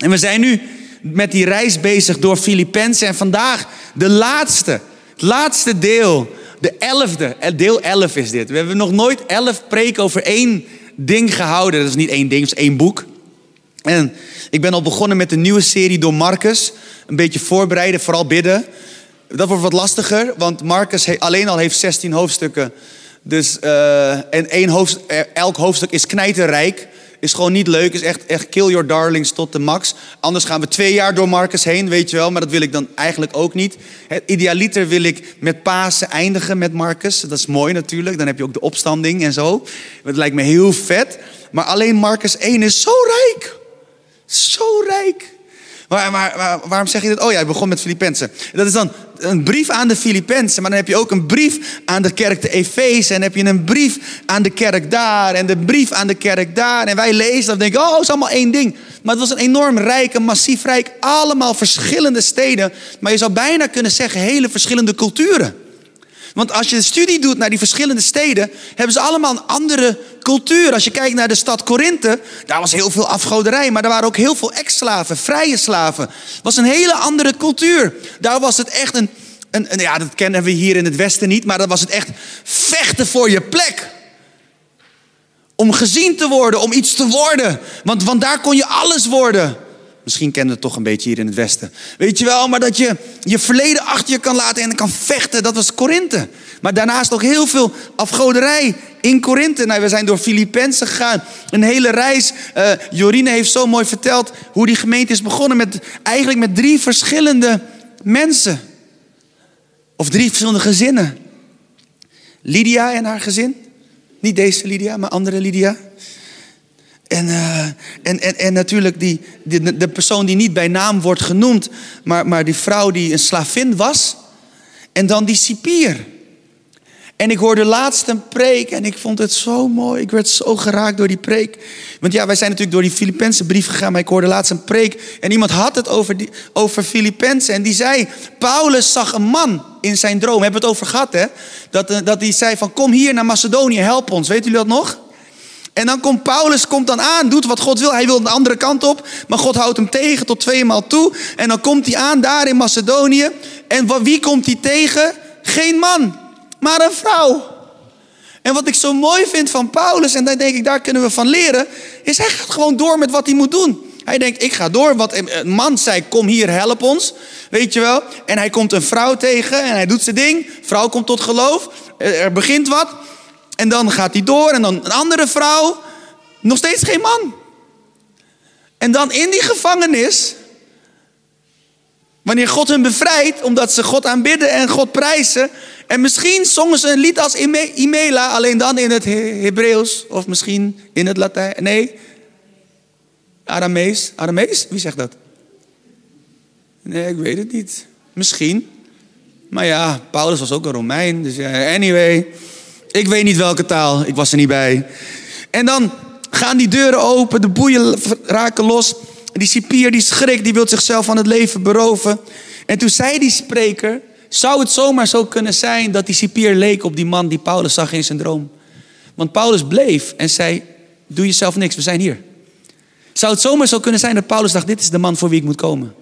En we zijn nu met die reis bezig door Filippenzen. En vandaag de laatste, het laatste deel, de elfde, eh, deel elf is dit. We hebben nog nooit elf preken over één ding gehouden. Dat is niet één ding, dat is één boek. En ik ben al begonnen met een nieuwe serie door Marcus. Een beetje voorbereiden, vooral bidden. Dat wordt wat lastiger, want Marcus alleen al heeft 16 hoofdstukken. Dus, uh, en één eh, elk hoofdstuk is knijterrijk. Is gewoon niet leuk. Is echt, echt kill your darlings tot de max. Anders gaan we twee jaar door Marcus heen, weet je wel. Maar dat wil ik dan eigenlijk ook niet. Idealiter wil ik met Pasen eindigen met Marcus. Dat is mooi natuurlijk. Dan heb je ook de opstanding en zo. Dat lijkt me heel vet. Maar alleen Marcus 1 is zo rijk. Zo rijk. Maar, waarom zeg je dit? Oh ja, ik begon met Filippenzen. Dat is dan een brief aan de Filippenzen. Maar dan heb je ook een brief aan de kerk de Efeze. En heb je een brief aan de kerk daar. En de brief aan de kerk daar. En wij lezen dat en denken, oh, het is allemaal één ding. Maar het was een enorm rijk, een massief rijk. Allemaal verschillende steden. Maar je zou bijna kunnen zeggen, hele verschillende culturen. Want als je een studie doet naar die verschillende steden, hebben ze allemaal een andere cultuur. Als je kijkt naar de stad Korinthe, daar was heel veel afgoderij, maar er waren ook heel veel ex-slaven, vrije slaven. Het was een hele andere cultuur. Daar was het echt een, een, een, ja, dat kennen we hier in het Westen niet, maar dat was het echt vechten voor je plek. Om gezien te worden, om iets te worden. Want, want daar kon je alles worden. Misschien kennen we het toch een beetje hier in het Westen. Weet je wel, maar dat je je verleden achter je kan laten en kan vechten, dat was Korinthe. Maar daarnaast ook heel veel afgoderij in Korinthe. Nou, we zijn door Filippenzen gegaan, een hele reis. Uh, Jorine heeft zo mooi verteld hoe die gemeente is begonnen met eigenlijk met drie verschillende mensen. Of drie verschillende gezinnen. Lydia en haar gezin. Niet deze Lydia, maar andere Lydia. En, uh, en, en, en natuurlijk die, die, de persoon die niet bij naam wordt genoemd, maar, maar die vrouw die een slavin was. En dan die cipier. En ik hoorde laatst een preek en ik vond het zo mooi. Ik werd zo geraakt door die preek. Want ja, wij zijn natuurlijk door die Filippense brief gegaan, maar ik hoorde laatst een preek. En iemand had het over, die, over Filippenzen. En die zei, Paulus zag een man in zijn droom. We hebben het over gehad, hè? Dat, eh, dat hij zei van, kom hier naar Macedonië, help ons. Weten jullie dat nog? En dan komt Paulus komt dan aan, doet wat God wil. Hij wil de andere kant op, maar God houdt hem tegen tot tweemaal toe. En dan komt hij aan daar in Macedonië. En wie komt hij tegen? Geen man, maar een vrouw. En wat ik zo mooi vind van Paulus, en daar denk ik, daar kunnen we van leren, is hij gaat gewoon door met wat hij moet doen. Hij denkt, ik ga door. Wat een man zei, kom hier, help ons. Weet je wel? En hij komt een vrouw tegen en hij doet zijn ding. Vrouw komt tot geloof. Er begint wat. En dan gaat hij door en dan een andere vrouw. Nog steeds geen man. En dan in die gevangenis, wanneer God hen bevrijdt, omdat ze God aanbidden en God prijzen. En misschien zongen ze een lied als Imela, alleen dan in het Hebreeuws of misschien in het Latijn. Nee, Aramees. Aramees? Wie zegt dat? Nee, ik weet het niet. Misschien. Maar ja, Paulus was ook een Romein. Dus anyway. Ik weet niet welke taal, ik was er niet bij. En dan gaan die deuren open, de boeien raken los. Die cipier die schrikt, die wil zichzelf van het leven beroven. En toen zei die spreker, zou het zomaar zo kunnen zijn dat die cipier leek op die man die Paulus zag in zijn droom? Want Paulus bleef en zei, doe jezelf niks, we zijn hier. Zou het zomaar zo kunnen zijn dat Paulus dacht, dit is de man voor wie ik moet komen?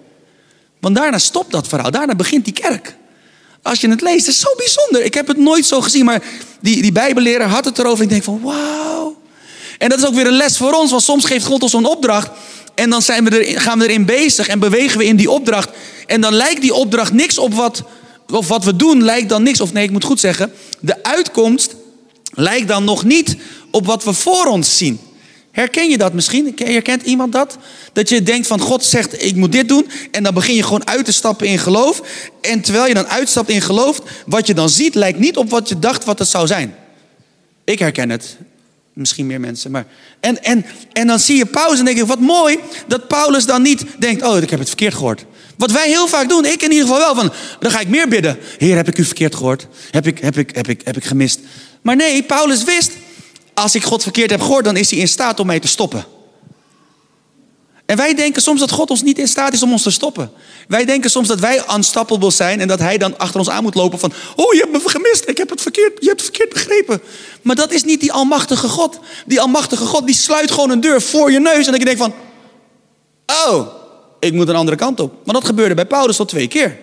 Want daarna stopt dat verhaal, daarna begint die kerk. Als je het leest, is zo bijzonder. Ik heb het nooit zo gezien, maar die, die bijbelleraar had het erover. Ik denk van, wauw. En dat is ook weer een les voor ons, want soms geeft God ons een opdracht. En dan zijn we er, gaan we erin bezig en bewegen we in die opdracht. En dan lijkt die opdracht niks op wat, of wat we doen, lijkt dan niks. Of nee, ik moet goed zeggen, de uitkomst lijkt dan nog niet op wat we voor ons zien. Herken je dat misschien? Herkent iemand dat? Dat je denkt van God zegt ik moet dit doen. En dan begin je gewoon uit te stappen in geloof. En terwijl je dan uitstapt in geloof, wat je dan ziet lijkt niet op wat je dacht wat het zou zijn. Ik herken het. Misschien meer mensen. Maar... En, en, en dan zie je pauze en denk je, wat mooi dat Paulus dan niet denkt, oh ik heb het verkeerd gehoord. Wat wij heel vaak doen, ik in ieder geval wel, van, dan ga ik meer bidden. Heer, heb ik u verkeerd gehoord? Heb ik, heb ik, heb ik, heb ik gemist? Maar nee, Paulus wist, als ik God verkeerd heb gehoord, dan is hij in staat om mij te stoppen. En wij denken soms dat God ons niet in staat is om ons te stoppen. Wij denken soms dat wij unstoppable zijn en dat hij dan achter ons aan moet lopen van, oh je hebt me gemist, ik heb het verkeerd, je hebt het verkeerd begrepen. Maar dat is niet die almachtige God. Die almachtige God die sluit gewoon een deur voor je neus en denk je van, oh, ik moet een andere kant op. Maar dat gebeurde bij Paulus tot twee keer.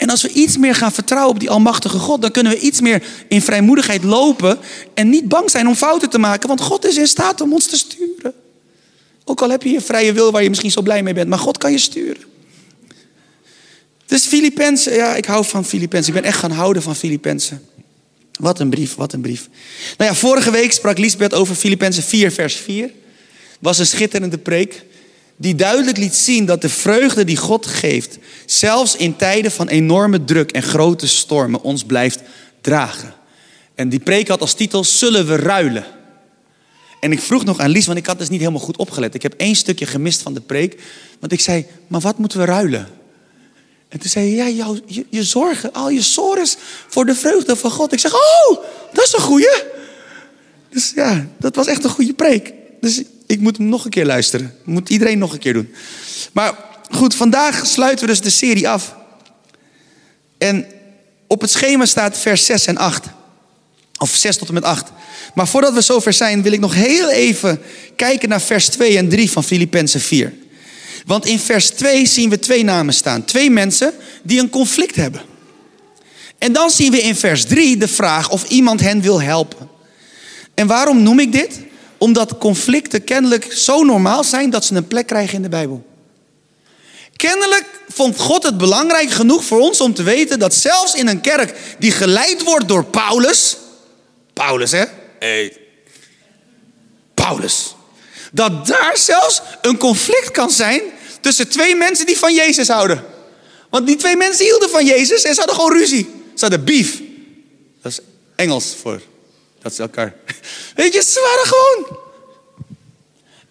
En als we iets meer gaan vertrouwen op die almachtige God, dan kunnen we iets meer in vrijmoedigheid lopen en niet bang zijn om fouten te maken, want God is in staat om ons te sturen. Ook al heb je je vrije wil waar je misschien zo blij mee bent, maar God kan je sturen. Dus Filippenzen, ja, ik hou van Filippenzen. Ik ben echt gaan houden van Filippenzen. Wat een brief, wat een brief. Nou ja, vorige week sprak Lisbeth over Filippenzen 4, vers 4. Was een schitterende preek. Die duidelijk liet zien dat de vreugde die God geeft, zelfs in tijden van enorme druk en grote stormen, ons blijft dragen. En die preek had als titel: Zullen we ruilen? En ik vroeg nog aan Lies, want ik had dus niet helemaal goed opgelet. Ik heb één stukje gemist van de preek. Want ik zei: Maar wat moeten we ruilen? En toen zei hij, ja, jouw, je, je zorgen, al je sores voor de vreugde van God. Ik zeg, oh, dat is een goeie. Dus ja, dat was echt een goede preek. Dus ik moet hem nog een keer luisteren. Moet iedereen nog een keer doen. Maar goed, vandaag sluiten we dus de serie af. En op het schema staat vers 6 en 8. Of 6 tot en met 8. Maar voordat we zover zijn, wil ik nog heel even kijken naar vers 2 en 3 van Filippenzen 4. Want in vers 2 zien we twee namen staan. Twee mensen die een conflict hebben. En dan zien we in vers 3 de vraag of iemand hen wil helpen. En waarom noem ik dit? Omdat conflicten kennelijk zo normaal zijn dat ze een plek krijgen in de Bijbel. Kennelijk vond God het belangrijk genoeg voor ons om te weten dat zelfs in een kerk die geleid wordt door Paulus. Paulus, hè? Hey. Paulus. Dat daar zelfs een conflict kan zijn tussen twee mensen die van Jezus houden. Want die twee mensen hielden van Jezus en ze hadden gewoon ruzie. Ze hadden beef. Dat is Engels voor dat ze elkaar. Weet je, ze waren gewoon.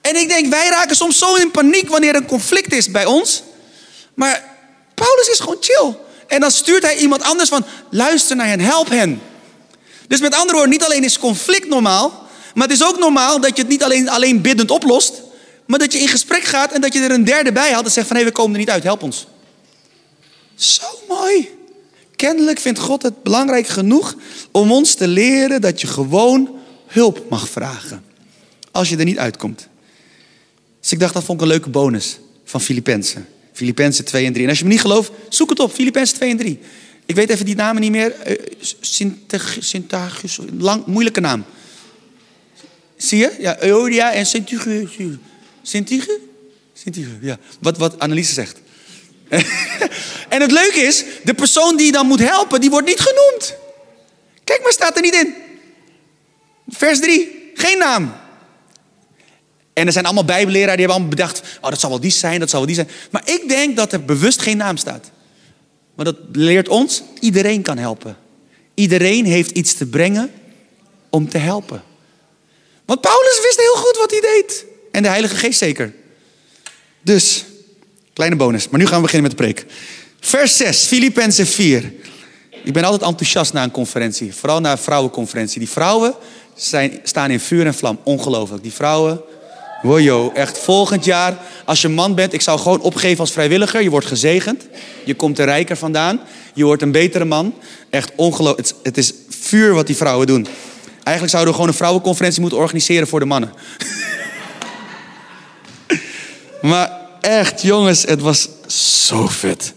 En ik denk, wij raken soms zo in paniek wanneer er een conflict is bij ons. Maar Paulus is gewoon chill. En dan stuurt hij iemand anders van, luister naar hen, help hen. Dus met andere woorden, niet alleen is conflict normaal, maar het is ook normaal dat je het niet alleen, alleen biddend oplost, maar dat je in gesprek gaat en dat je er een derde bij had en zegt van hé, we komen er niet uit, help ons. Zo mooi. Kennelijk vindt God het belangrijk genoeg om ons te leren dat je gewoon hulp mag vragen. Als je er niet uitkomt. Dus ik dacht, dat vond ik een leuke bonus van Filippenzen. Filippenzen 2 en 3. En als je me niet gelooft, zoek het op. Filippenzen 2 en 3. Ik weet even die namen niet meer. Uh, lang, moeilijke naam. Zie je? Ja, Euodia en Sintige. Sintige? Sintige, ja. Wat, wat zegt. en het leuke is, de persoon die dan moet helpen, die wordt niet genoemd. Kijk maar, staat er niet in. Vers 3, geen naam. En er zijn allemaal bijbelleraren die hebben allemaal bedacht, oh dat zal wel die zijn, dat zal wel die zijn. Maar ik denk dat er bewust geen naam staat. Maar dat leert ons, iedereen kan helpen. Iedereen heeft iets te brengen om te helpen. Want Paulus wist heel goed wat hij deed. En de Heilige Geest zeker. Dus, kleine bonus. Maar nu gaan we beginnen met de preek. Vers 6, Filippenzen 4. Ik ben altijd enthousiast na een conferentie. Vooral na een vrouwenconferentie. Die vrouwen zijn, staan in vuur en vlam. Ongelooflijk. Die vrouwen, Wojo, echt volgend jaar, als je man bent, ik zou gewoon opgeven als vrijwilliger. Je wordt gezegend. Je komt er rijker vandaan. Je wordt een betere man. Echt ongelooflijk. Het, het, is vuur wat die vrouwen doen. Eigenlijk zouden we gewoon een vrouwenconferentie moeten organiseren voor de mannen. maar echt, jongens, het was zo vet.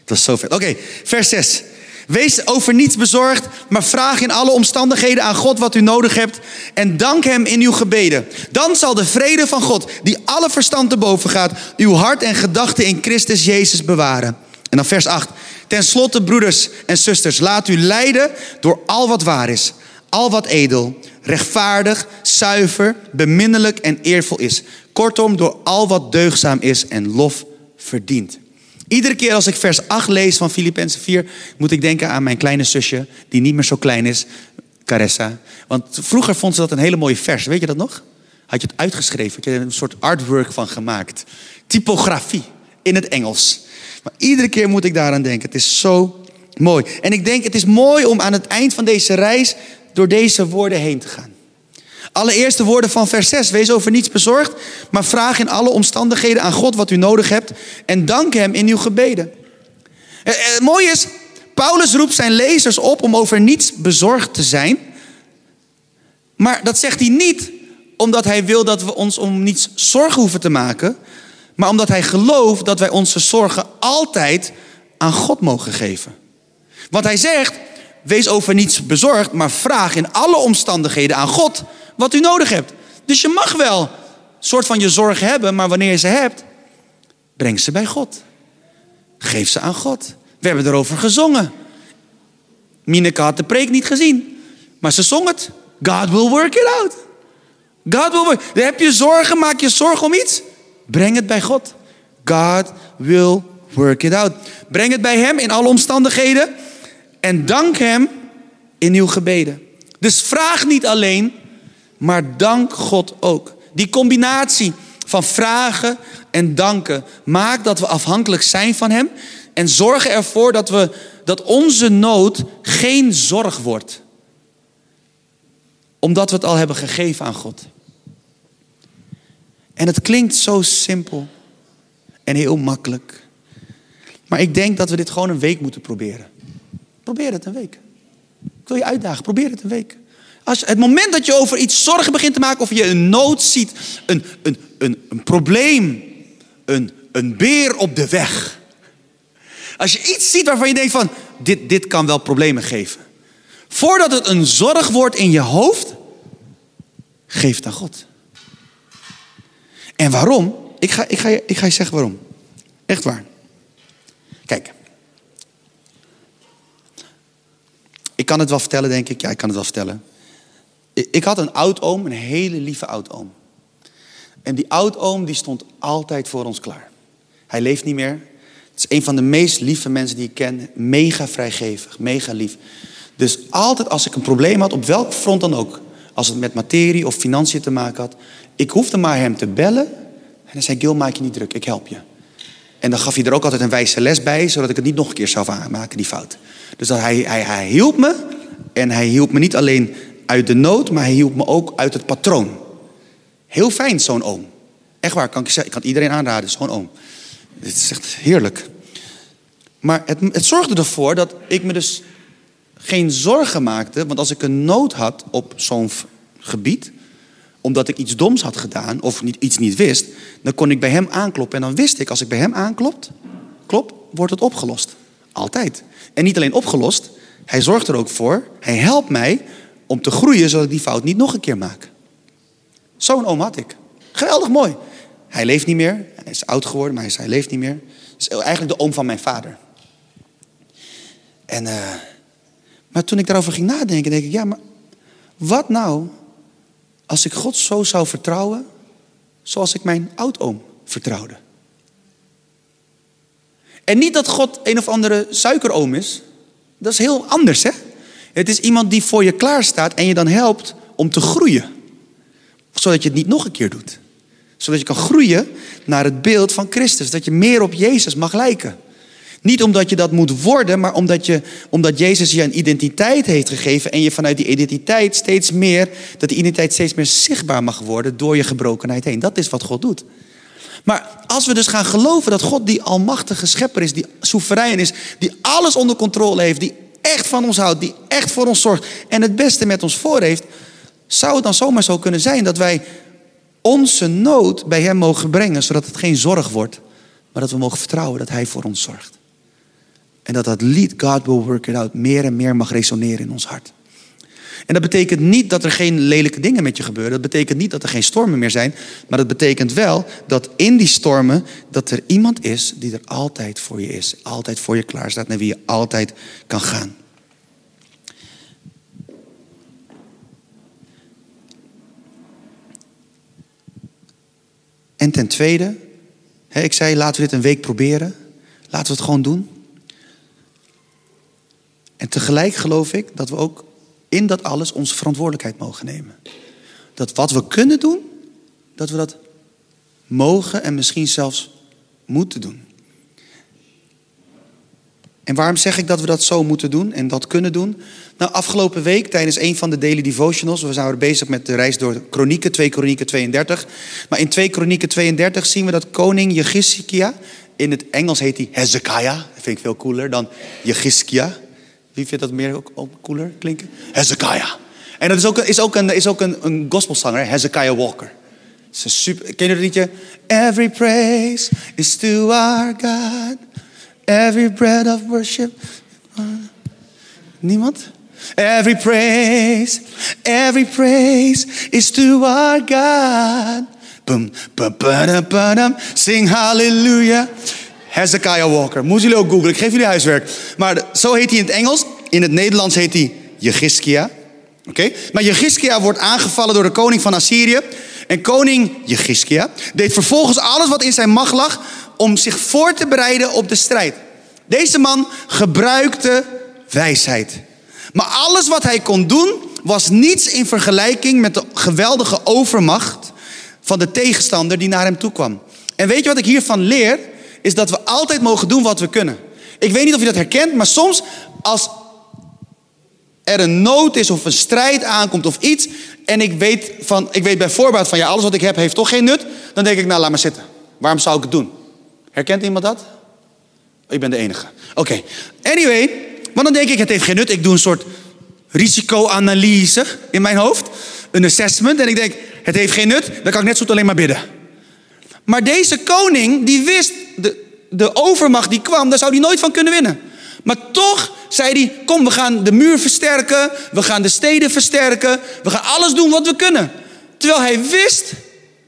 Het was zo vet. Oké, vers 6. Wees over niets bezorgd, maar vraag in alle omstandigheden aan God wat u nodig hebt en dank Hem in uw gebeden. Dan zal de vrede van God, die alle verstand te boven gaat, uw hart en gedachten in Christus Jezus bewaren. En dan vers 8. Ten slotte, broeders en zusters, laat u leiden door al wat waar is, al wat edel, rechtvaardig, zuiver, beminnelijk en eervol is. Kortom, door al wat deugzaam is en lof verdient. Iedere keer als ik vers 8 lees van Filippenzen 4, moet ik denken aan mijn kleine zusje, die niet meer zo klein is, Caressa. Want vroeger vond ze dat een hele mooie vers, weet je dat nog? Had je het uitgeschreven, had je er een soort artwork van gemaakt. Typografie in het Engels. Maar iedere keer moet ik daaraan denken. Het is zo mooi. En ik denk, het is mooi om aan het eind van deze reis door deze woorden heen te gaan. Allereerst de woorden van vers 6. Wees over niets bezorgd, maar vraag in alle omstandigheden aan God wat u nodig hebt en dank Hem in uw gebeden. Het eh, eh, mooie is, Paulus roept zijn lezers op om over niets bezorgd te zijn. Maar dat zegt hij niet omdat hij wil dat we ons om niets zorgen hoeven te maken. maar omdat hij gelooft dat wij onze zorgen altijd aan God mogen geven. Want hij zegt, wees over niets bezorgd, maar vraag in alle omstandigheden aan God wat u nodig hebt. Dus je mag wel een soort van je zorg hebben, maar wanneer je ze hebt, breng ze bij God. Geef ze aan God. We hebben erover gezongen. Mineke had de preek niet gezien, maar ze zong het. God will work it out. God will work. Heb je zorgen, maak je zorgen om iets? Breng het bij God. God will work it out. Breng het bij Hem in alle omstandigheden en dank Hem in uw gebeden. Dus vraag niet alleen, maar dank God ook. Die combinatie van vragen en danken maakt dat we afhankelijk zijn van Hem en zorgen ervoor dat, we, dat onze nood geen zorg wordt. Omdat we het al hebben gegeven aan God. En het klinkt zo simpel en heel makkelijk. Maar ik denk dat we dit gewoon een week moeten proberen. Probeer het een week. Ik wil je uitdagen, probeer het een week. Als het moment dat je over iets zorgen begint te maken, of je een nood ziet, een, een, een, een probleem, een, een beer op de weg. Als je iets ziet waarvan je denkt van, dit, dit kan wel problemen geven. Voordat het een zorg wordt in je hoofd, geef het aan God. En waarom? Ik ga, ik, ga je, ik ga je zeggen waarom. Echt waar. Kijk. Ik kan het wel vertellen, denk ik. Ja, ik kan het wel vertellen. Ik had een oud-oom, een hele lieve oud-oom. En die oud-oom die stond altijd voor ons klaar. Hij leeft niet meer. Het is een van de meest lieve mensen die ik ken. Mega vrijgevig, mega lief. Dus altijd als ik een probleem had, op welk front dan ook. Als het met materie of financiën te maken had. Ik hoefde maar hem te bellen. En dan zei Gil, maak je niet druk, ik help je. En dan gaf hij er ook altijd een wijze les bij, zodat ik het niet nog een keer zou maken, die fout. Dus dat hij, hij, hij hielp me. En hij hielp me niet alleen uit de nood, maar hij hielp me ook uit het patroon. Heel fijn, zo'n oom. Echt waar, kan ik zeggen. Ik kan het iedereen aanraden, zo'n oom. Het is echt heerlijk. Maar het, het zorgde ervoor dat ik me dus geen zorgen maakte. Want als ik een nood had op zo'n gebied, omdat ik iets doms had gedaan of niet, iets niet wist, dan kon ik bij hem aankloppen. En dan wist ik, als ik bij hem aanklopt, klop, wordt het opgelost. Altijd. En niet alleen opgelost, hij zorgt er ook voor, hij helpt mij om te groeien zodat ik die fout niet nog een keer maak. Zo'n oom had ik. Geweldig mooi. Hij leeft niet meer, hij is oud geworden, maar hij leeft niet meer. Het is eigenlijk de oom van mijn vader. En, uh, maar toen ik daarover ging nadenken, denk ik, ja, maar wat nou als ik God zo zou vertrouwen zoals ik mijn oudoom vertrouwde? En niet dat God een of andere suikeroom is. Dat is heel anders, hè? Het is iemand die voor je klaar staat en je dan helpt om te groeien. Zodat je het niet nog een keer doet. Zodat je kan groeien naar het beeld van Christus. Dat je meer op Jezus mag lijken. Niet omdat je dat moet worden, maar omdat, je, omdat Jezus je een identiteit heeft gegeven en je vanuit die identiteit steeds meer, dat die identiteit steeds meer zichtbaar mag worden door je gebrokenheid heen. Dat is wat God doet. Maar als we dus gaan geloven dat God die almachtige schepper is, die soeverein is, die alles onder controle heeft, die echt van ons houdt, die echt voor ons zorgt en het beste met ons voor heeft, zou het dan zomaar zo kunnen zijn dat wij onze nood bij Hem mogen brengen, zodat het geen zorg wordt, maar dat we mogen vertrouwen dat Hij voor ons zorgt. En dat dat lied, God will work it out, meer en meer mag resoneren in ons hart. En dat betekent niet dat er geen lelijke dingen met je gebeuren. Dat betekent niet dat er geen stormen meer zijn. Maar dat betekent wel dat in die stormen, dat er iemand is die er altijd voor je is. Altijd voor je klaar staat, naar wie je altijd kan gaan. En ten tweede, hè, ik zei laten we dit een week proberen. Laten we het gewoon doen. En tegelijk geloof ik dat we ook in dat alles onze verantwoordelijkheid mogen nemen. Dat wat we kunnen doen, dat we dat mogen en misschien zelfs moeten doen. En waarom zeg ik dat we dat zo moeten doen en dat kunnen doen? Nou, afgelopen week tijdens een van de daily devotionals, we zijn bezig met de reis door Kronieken, 2 Kronieken 32. Maar in 2 Kronieken 32 zien we dat koning Jegiskia, in het Engels heet hij Hezekiah, dat vind ik veel cooler dan Jegiskia. Wie vindt dat meer ook, cooler klinken? Hezekiah. En dat is ook, is ook, een, is ook een, een gospelzanger, Hezekiah Walker. Is super. Ken je dat liedje? Every praise is to our God. Every breath of worship. Niemand? Every praise, every praise is to our God. Boom, bum, badum, badum. Sing hallelujah. Hezekiah Walker. Moeten jullie ook googlen. Ik geef jullie huiswerk. Maar zo heet hij in het Engels. In het Nederlands heet hij Jegiskia. Oké? Maar Jegiskia wordt aangevallen door de koning van Assyrië. En koning Jegiskia deed vervolgens alles wat in zijn macht lag om zich voor te bereiden op de strijd. Deze man gebruikte wijsheid. Maar alles wat hij kon doen was niets in vergelijking met de geweldige overmacht van de tegenstander die naar hem toe kwam. En weet je wat ik hiervan leer? Is dat we altijd mogen doen wat we kunnen. Ik weet niet of je dat herkent, maar soms als er een nood is of een strijd aankomt of iets. En ik weet, van, ik weet bij voorbaat van ja, alles wat ik heb heeft toch geen nut. Dan denk ik, nou laat maar zitten. Waarom zou ik het doen? Herkent iemand dat? Ik ben de enige. Oké. Anyway, maar dan denk ik, het heeft geen nut. Ik doe een soort risicoanalyse in mijn hoofd. Een assessment. En ik denk, het heeft geen nut. Dan kan ik net zo goed alleen maar bidden. Maar deze koning, die wist, de, de overmacht die kwam, daar zou hij nooit van kunnen winnen. Maar toch zei hij, kom we gaan de muur versterken, we gaan de steden versterken, we gaan alles doen wat we kunnen. Terwijl hij wist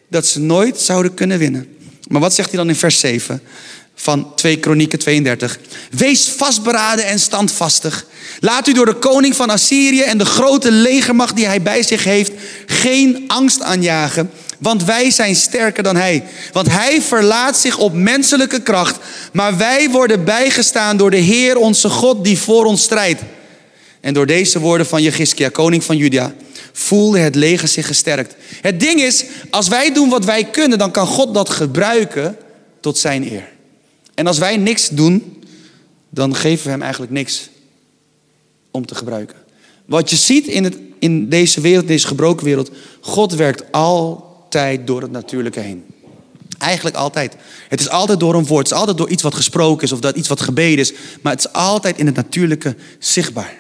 dat ze nooit zouden kunnen winnen. Maar wat zegt hij dan in vers 7 van 2 Kronieken 32? Wees vastberaden en standvastig. Laat u door de koning van Assyrië en de grote legermacht die hij bij zich heeft geen angst aanjagen. Want wij zijn sterker dan hij. Want hij verlaat zich op menselijke kracht. Maar wij worden bijgestaan door de Heer onze God die voor ons strijdt. En door deze woorden van Jegiskia, koning van Juda, voelde het leger zich gesterkt. Het ding is, als wij doen wat wij kunnen, dan kan God dat gebruiken tot zijn eer. En als wij niks doen, dan geven we hem eigenlijk niks om te gebruiken. Wat je ziet in, het, in deze wereld, deze gebroken wereld, God werkt altijd door het natuurlijke heen. Eigenlijk altijd. Het is altijd door een woord, het is altijd door iets wat gesproken is of dat iets wat gebeden is, maar het is altijd in het natuurlijke zichtbaar.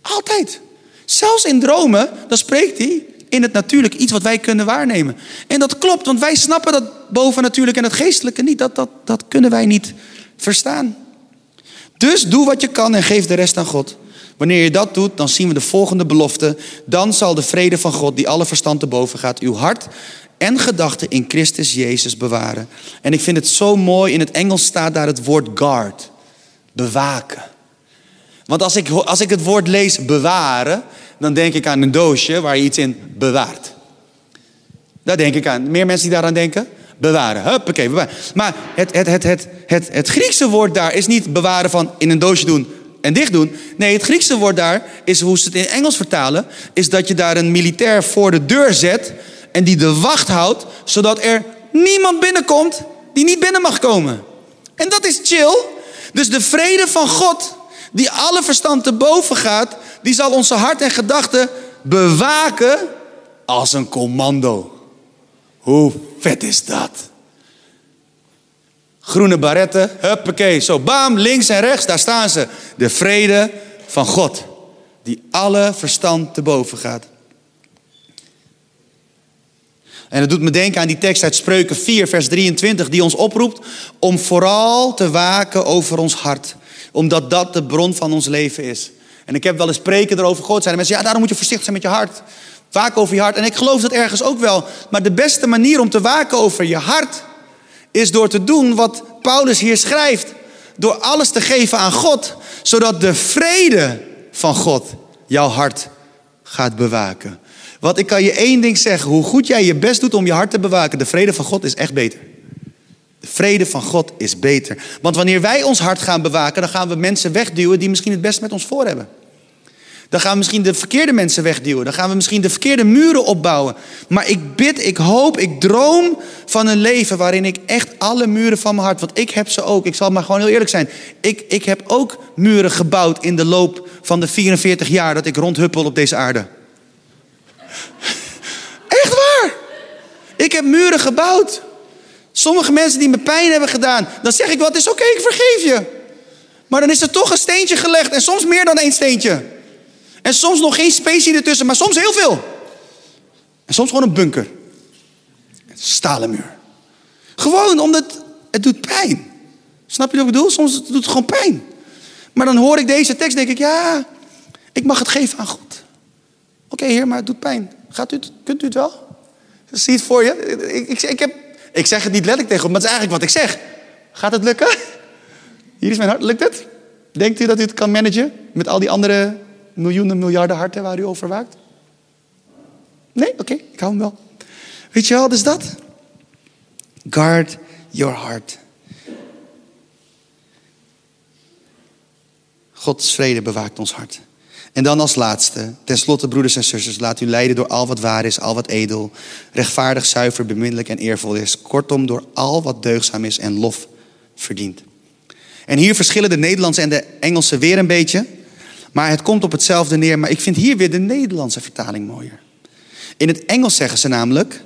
Altijd. Zelfs in dromen, dan spreekt hij in het natuurlijke iets wat wij kunnen waarnemen. En dat klopt, want wij snappen dat bovennatuurlijke en het geestelijke niet. Dat, dat, dat kunnen wij niet verstaan. Dus doe wat je kan en geef de rest aan God. Wanneer je dat doet, dan zien we de volgende belofte. Dan zal de vrede van God, die alle verstand te boven gaat, uw hart en gedachten in Christus Jezus bewaren. En ik vind het zo mooi, in het Engels staat daar het woord guard. Bewaken. Want als ik, als ik het woord lees bewaren, dan denk ik aan een doosje waar je iets in bewaart. Daar denk ik aan. Meer mensen die daaraan denken? Bewaren. Huppakee, bewaren. Maar het, het, het, het, het, het Griekse woord daar is niet bewaren van in een doosje doen en dicht doen. Nee, het Griekse woord daar is hoe ze het in Engels vertalen, is dat je daar een militair voor de deur zet en die de wacht houdt, zodat er niemand binnenkomt die niet binnen mag komen. En dat is chill. Dus de vrede van God, die alle verstand te boven gaat, die zal onze hart en gedachten bewaken als een commando. Hoe vet is dat? Groene baretten, huppakee, zo bam, links en rechts, daar staan ze. De vrede van God, die alle verstand te boven gaat. En het doet me denken aan die tekst uit Spreuken 4, vers 23, die ons oproept om vooral te waken over ons hart. Omdat dat de bron van ons leven is. En ik heb wel eens preken erover gehoord. Zijn mensen, ja, daarom moet je voorzichtig zijn met je hart. Waken over je hart. En ik geloof dat ergens ook wel. Maar de beste manier om te waken over je hart is door te doen wat Paulus hier schrijft. Door alles te geven aan God, zodat de vrede van God jouw hart gaat bewaken. Want ik kan je één ding zeggen, hoe goed jij je best doet om je hart te bewaken, de vrede van God is echt beter. De vrede van God is beter. Want wanneer wij ons hart gaan bewaken, dan gaan we mensen wegduwen die misschien het best met ons voor hebben. Dan gaan we misschien de verkeerde mensen wegduwen. Dan gaan we misschien de verkeerde muren opbouwen. Maar ik bid, ik hoop, ik droom van een leven waarin ik echt alle muren van mijn hart, want ik heb ze ook. Ik zal maar gewoon heel eerlijk zijn. Ik, ik heb ook muren gebouwd in de loop van de 44 jaar dat ik rondhuppel op deze aarde. Echt waar. Ik heb muren gebouwd. Sommige mensen die me pijn hebben gedaan, dan zeg ik het is oké, ik vergeef je. Maar dan is er toch een steentje gelegd en soms meer dan één steentje. En soms nog geen specie ertussen, maar soms heel veel. En soms gewoon een bunker. stalen muur. Gewoon omdat het doet pijn. Snap je wat ik bedoel? Soms doet het gewoon pijn. Maar dan hoor ik deze tekst, denk ik, ja, ik mag het geven aan God. Oké, heer, maar het doet pijn. Gaat u het, kunt u het wel? Zie het voor je? Ik, ik, heb, ik zeg het niet letterlijk tegen maar het is eigenlijk wat ik zeg. Gaat het lukken? Hier is mijn hart. Lukt het? Denkt u dat u het kan managen met al die andere miljoenen, miljarden harten waar u over waakt? Nee? Oké, ik hou hem wel. Weet je wel, dus dat. Guard your heart. Gods vrede bewaakt ons hart. En dan als laatste, tenslotte broeders en zusters, laat u leiden door al wat waar is, al wat edel, rechtvaardig, zuiver, beminnelijk en eervol is. Kortom, door al wat deugzaam is en lof verdient. En hier verschillen de Nederlandse en de Engelse weer een beetje. Maar het komt op hetzelfde neer. Maar ik vind hier weer de Nederlandse vertaling mooier. In het Engels zeggen ze namelijk: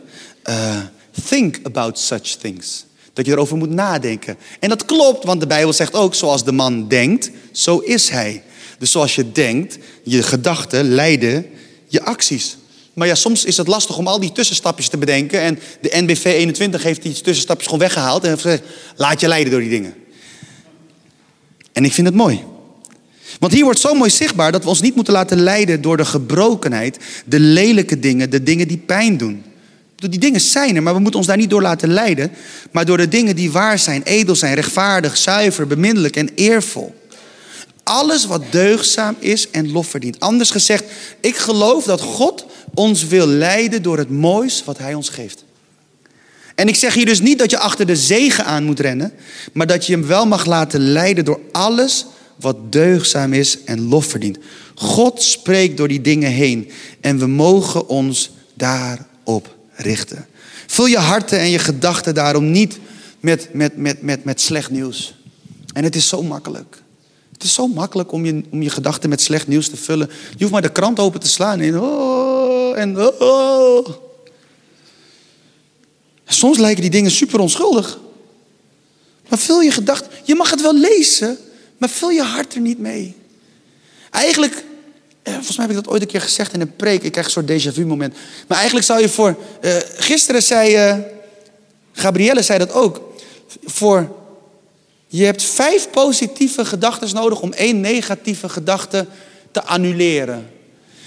uh, think about such things. Dat je erover moet nadenken. En dat klopt, want de Bijbel zegt ook: zoals de man denkt, zo is hij. Dus zoals je denkt, je gedachten leiden je acties. Maar ja, soms is het lastig om al die tussenstapjes te bedenken. En de NBV 21 heeft die tussenstapjes gewoon weggehaald. En heeft gezegd, laat je leiden door die dingen. En ik vind het mooi. Want hier wordt zo mooi zichtbaar dat we ons niet moeten laten leiden door de gebrokenheid, de lelijke dingen, de dingen die pijn doen. Die dingen zijn er, maar we moeten ons daar niet door laten leiden, maar door de dingen die waar zijn, edel zijn, rechtvaardig, zuiver, beminnelijk en eervol. Alles wat deugzaam is en lof verdient. Anders gezegd, ik geloof dat God ons wil leiden door het moois wat Hij ons geeft. En ik zeg hier dus niet dat je achter de zegen aan moet rennen, maar dat je hem wel mag laten leiden door alles wat deugzaam is en lof verdient. God spreekt door die dingen heen en we mogen ons daarop richten. Vul je harten en je gedachten daarom niet met, met, met, met, met slecht nieuws. En het is zo makkelijk. Het is zo makkelijk om je, om je gedachten met slecht nieuws te vullen. Je hoeft maar de krant open te slaan en oh, en oh. Soms lijken die dingen super onschuldig. Maar vul je gedachten. Je mag het wel lezen, maar vul je hart er niet mee. Eigenlijk, eh, volgens mij heb ik dat ooit een keer gezegd in een preek. Ik krijg een soort déjà vu moment. Maar eigenlijk zou je voor. Uh, gisteren zei. Uh, Gabrielle zei dat ook. Voor. Je hebt vijf positieve gedachten nodig om één negatieve gedachte te annuleren.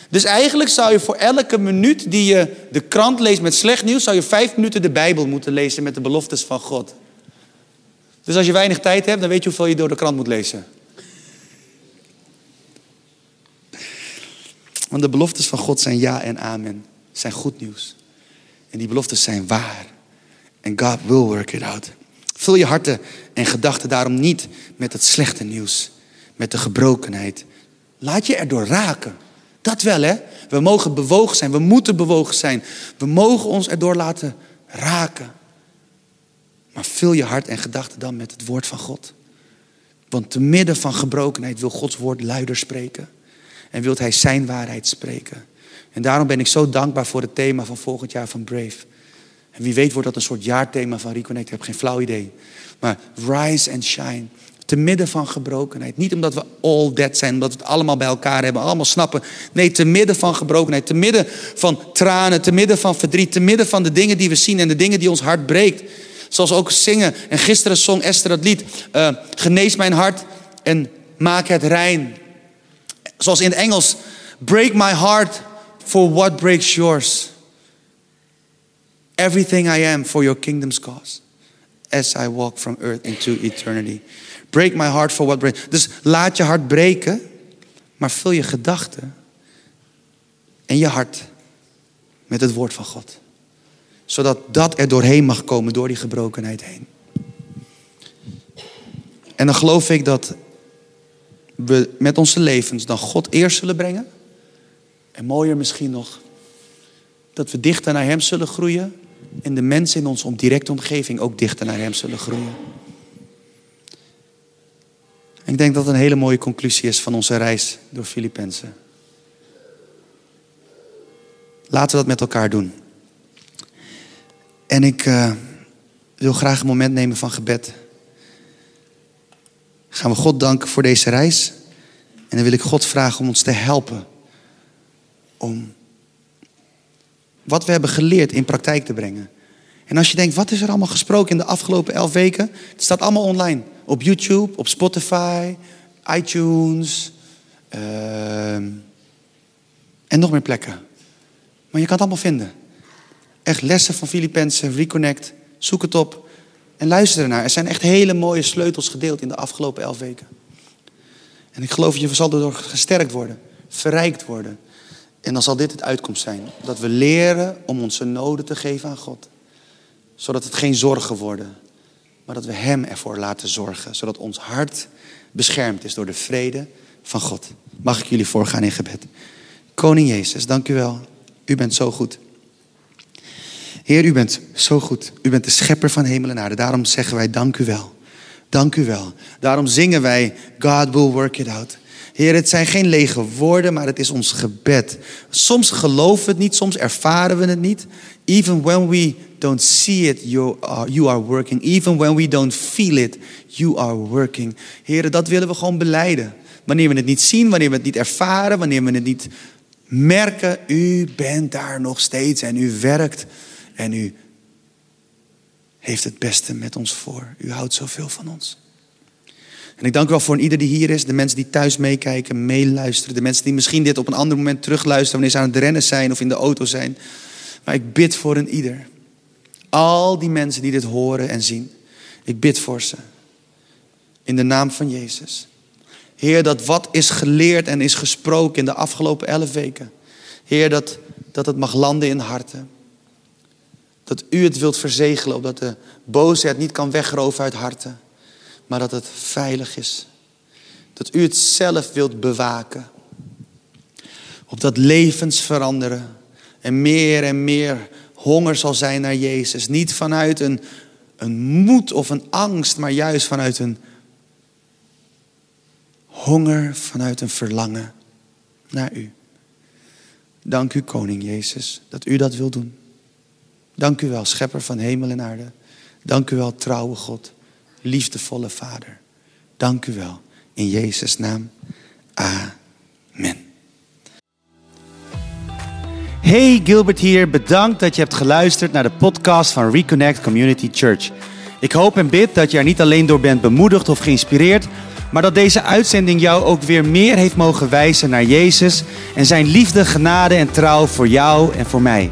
Dus eigenlijk zou je voor elke minuut die je de krant leest met slecht nieuws, zou je vijf minuten de Bijbel moeten lezen met de beloftes van God. Dus als je weinig tijd hebt, dan weet je hoeveel je door de krant moet lezen. Want de beloftes van God zijn ja en amen. Zijn goed nieuws. En die beloftes zijn waar. En God will work it out. Vul je harten en gedachten daarom niet met het slechte nieuws. Met de gebrokenheid. Laat je erdoor raken. Dat wel, hè? We mogen bewogen zijn, we moeten bewogen zijn. We mogen ons erdoor laten raken. Maar vul je hart en gedachten dan met het woord van God. Want te midden van gebrokenheid wil Gods woord luider spreken. En wilt Hij zijn waarheid spreken. En daarom ben ik zo dankbaar voor het thema van volgend jaar van Brave. En wie weet wordt dat een soort jaarthema van Reconnect. Ik heb geen flauw idee. Maar rise and shine. Te midden van gebrokenheid. Niet omdat we all dead zijn, omdat we het allemaal bij elkaar hebben, allemaal snappen. Nee, te midden van gebrokenheid, te midden van tranen, te midden van verdriet, te midden van de dingen die we zien en de dingen die ons hart breekt. Zoals ook zingen. En gisteren zong Esther dat lied. Uh, genees mijn hart en maak het rein. Zoals in het Engels. Break my heart for what breaks yours. Everything I am for your kingdom's cause. As I walk from earth into eternity. Break my heart for what breaks. Dus laat je hart breken, maar vul je gedachten en je hart met het woord van God. Zodat dat er doorheen mag komen, door die gebrokenheid heen. En dan geloof ik dat we met onze levens dan God eerst zullen brengen. En mooier misschien nog, dat we dichter naar Hem zullen groeien. En de mensen in onze directe omgeving ook dichter naar Hem zullen groeien. Ik denk dat het een hele mooie conclusie is van onze reis door Filippenzen. Laten we dat met elkaar doen. En ik uh, wil graag een moment nemen van gebed. Gaan we God danken voor deze reis. En dan wil ik God vragen om ons te helpen. Om wat we hebben geleerd in praktijk te brengen. En als je denkt, wat is er allemaal gesproken in de afgelopen elf weken? Het staat allemaal online. Op YouTube, op Spotify, iTunes ehm, en nog meer plekken. Maar je kan het allemaal vinden. Echt lessen van Filippenzen, Reconnect. Zoek het op en luister ernaar. Er zijn echt hele mooie sleutels gedeeld in de afgelopen elf weken. En ik geloof dat je zal door gesterkt worden, verrijkt worden. En dan zal dit het uitkomst zijn. Dat we leren om onze noden te geven aan God. Zodat het geen zorgen worden. Maar dat we Hem ervoor laten zorgen. Zodat ons hart beschermd is door de vrede van God. Mag ik jullie voorgaan in gebed. Koning Jezus, dank u wel. U bent zo goed. Heer, u bent zo goed. U bent de schepper van hemel en aarde. Daarom zeggen wij dank u wel. Dank u wel. Daarom zingen wij God will work it out. Heer, het zijn geen lege woorden, maar het is ons gebed. Soms geloven we het niet, soms ervaren we het niet. Even when we don't see it, you are, you are working. Even when we don't feel it, you are working. Heer, dat willen we gewoon beleiden. Wanneer we het niet zien, wanneer we het niet ervaren, wanneer we het niet merken, u bent daar nog steeds en u werkt en u heeft het beste met ons voor. U houdt zoveel van ons. En ik dank u wel voor ieder die hier is, de mensen die thuis meekijken, meeluisteren, de mensen die misschien dit op een ander moment terugluisteren wanneer ze aan het rennen zijn of in de auto zijn. Maar ik bid voor een ieder. Al die mensen die dit horen en zien. Ik bid voor ze. In de naam van Jezus. Heer, dat wat is geleerd en is gesproken in de afgelopen elf weken. Heer, dat, dat het mag landen in harten. Dat u het wilt verzegelen, opdat de boosheid niet kan wegroven uit harten. Maar dat het veilig is. Dat u het zelf wilt bewaken. Opdat levens veranderen. En meer en meer honger zal zijn naar Jezus. Niet vanuit een, een moed of een angst, maar juist vanuit een honger, vanuit een verlangen naar u. Dank u, Koning Jezus, dat u dat wil doen. Dank u wel, schepper van hemel en aarde. Dank u wel, trouwe God, liefdevolle Vader. Dank u wel, in Jezus' naam. Amen. Hey, Gilbert hier. Bedankt dat je hebt geluisterd naar de podcast van Reconnect Community Church. Ik hoop en bid dat je er niet alleen door bent bemoedigd of geïnspireerd, maar dat deze uitzending jou ook weer meer heeft mogen wijzen naar Jezus en zijn liefde, genade en trouw voor jou en voor mij.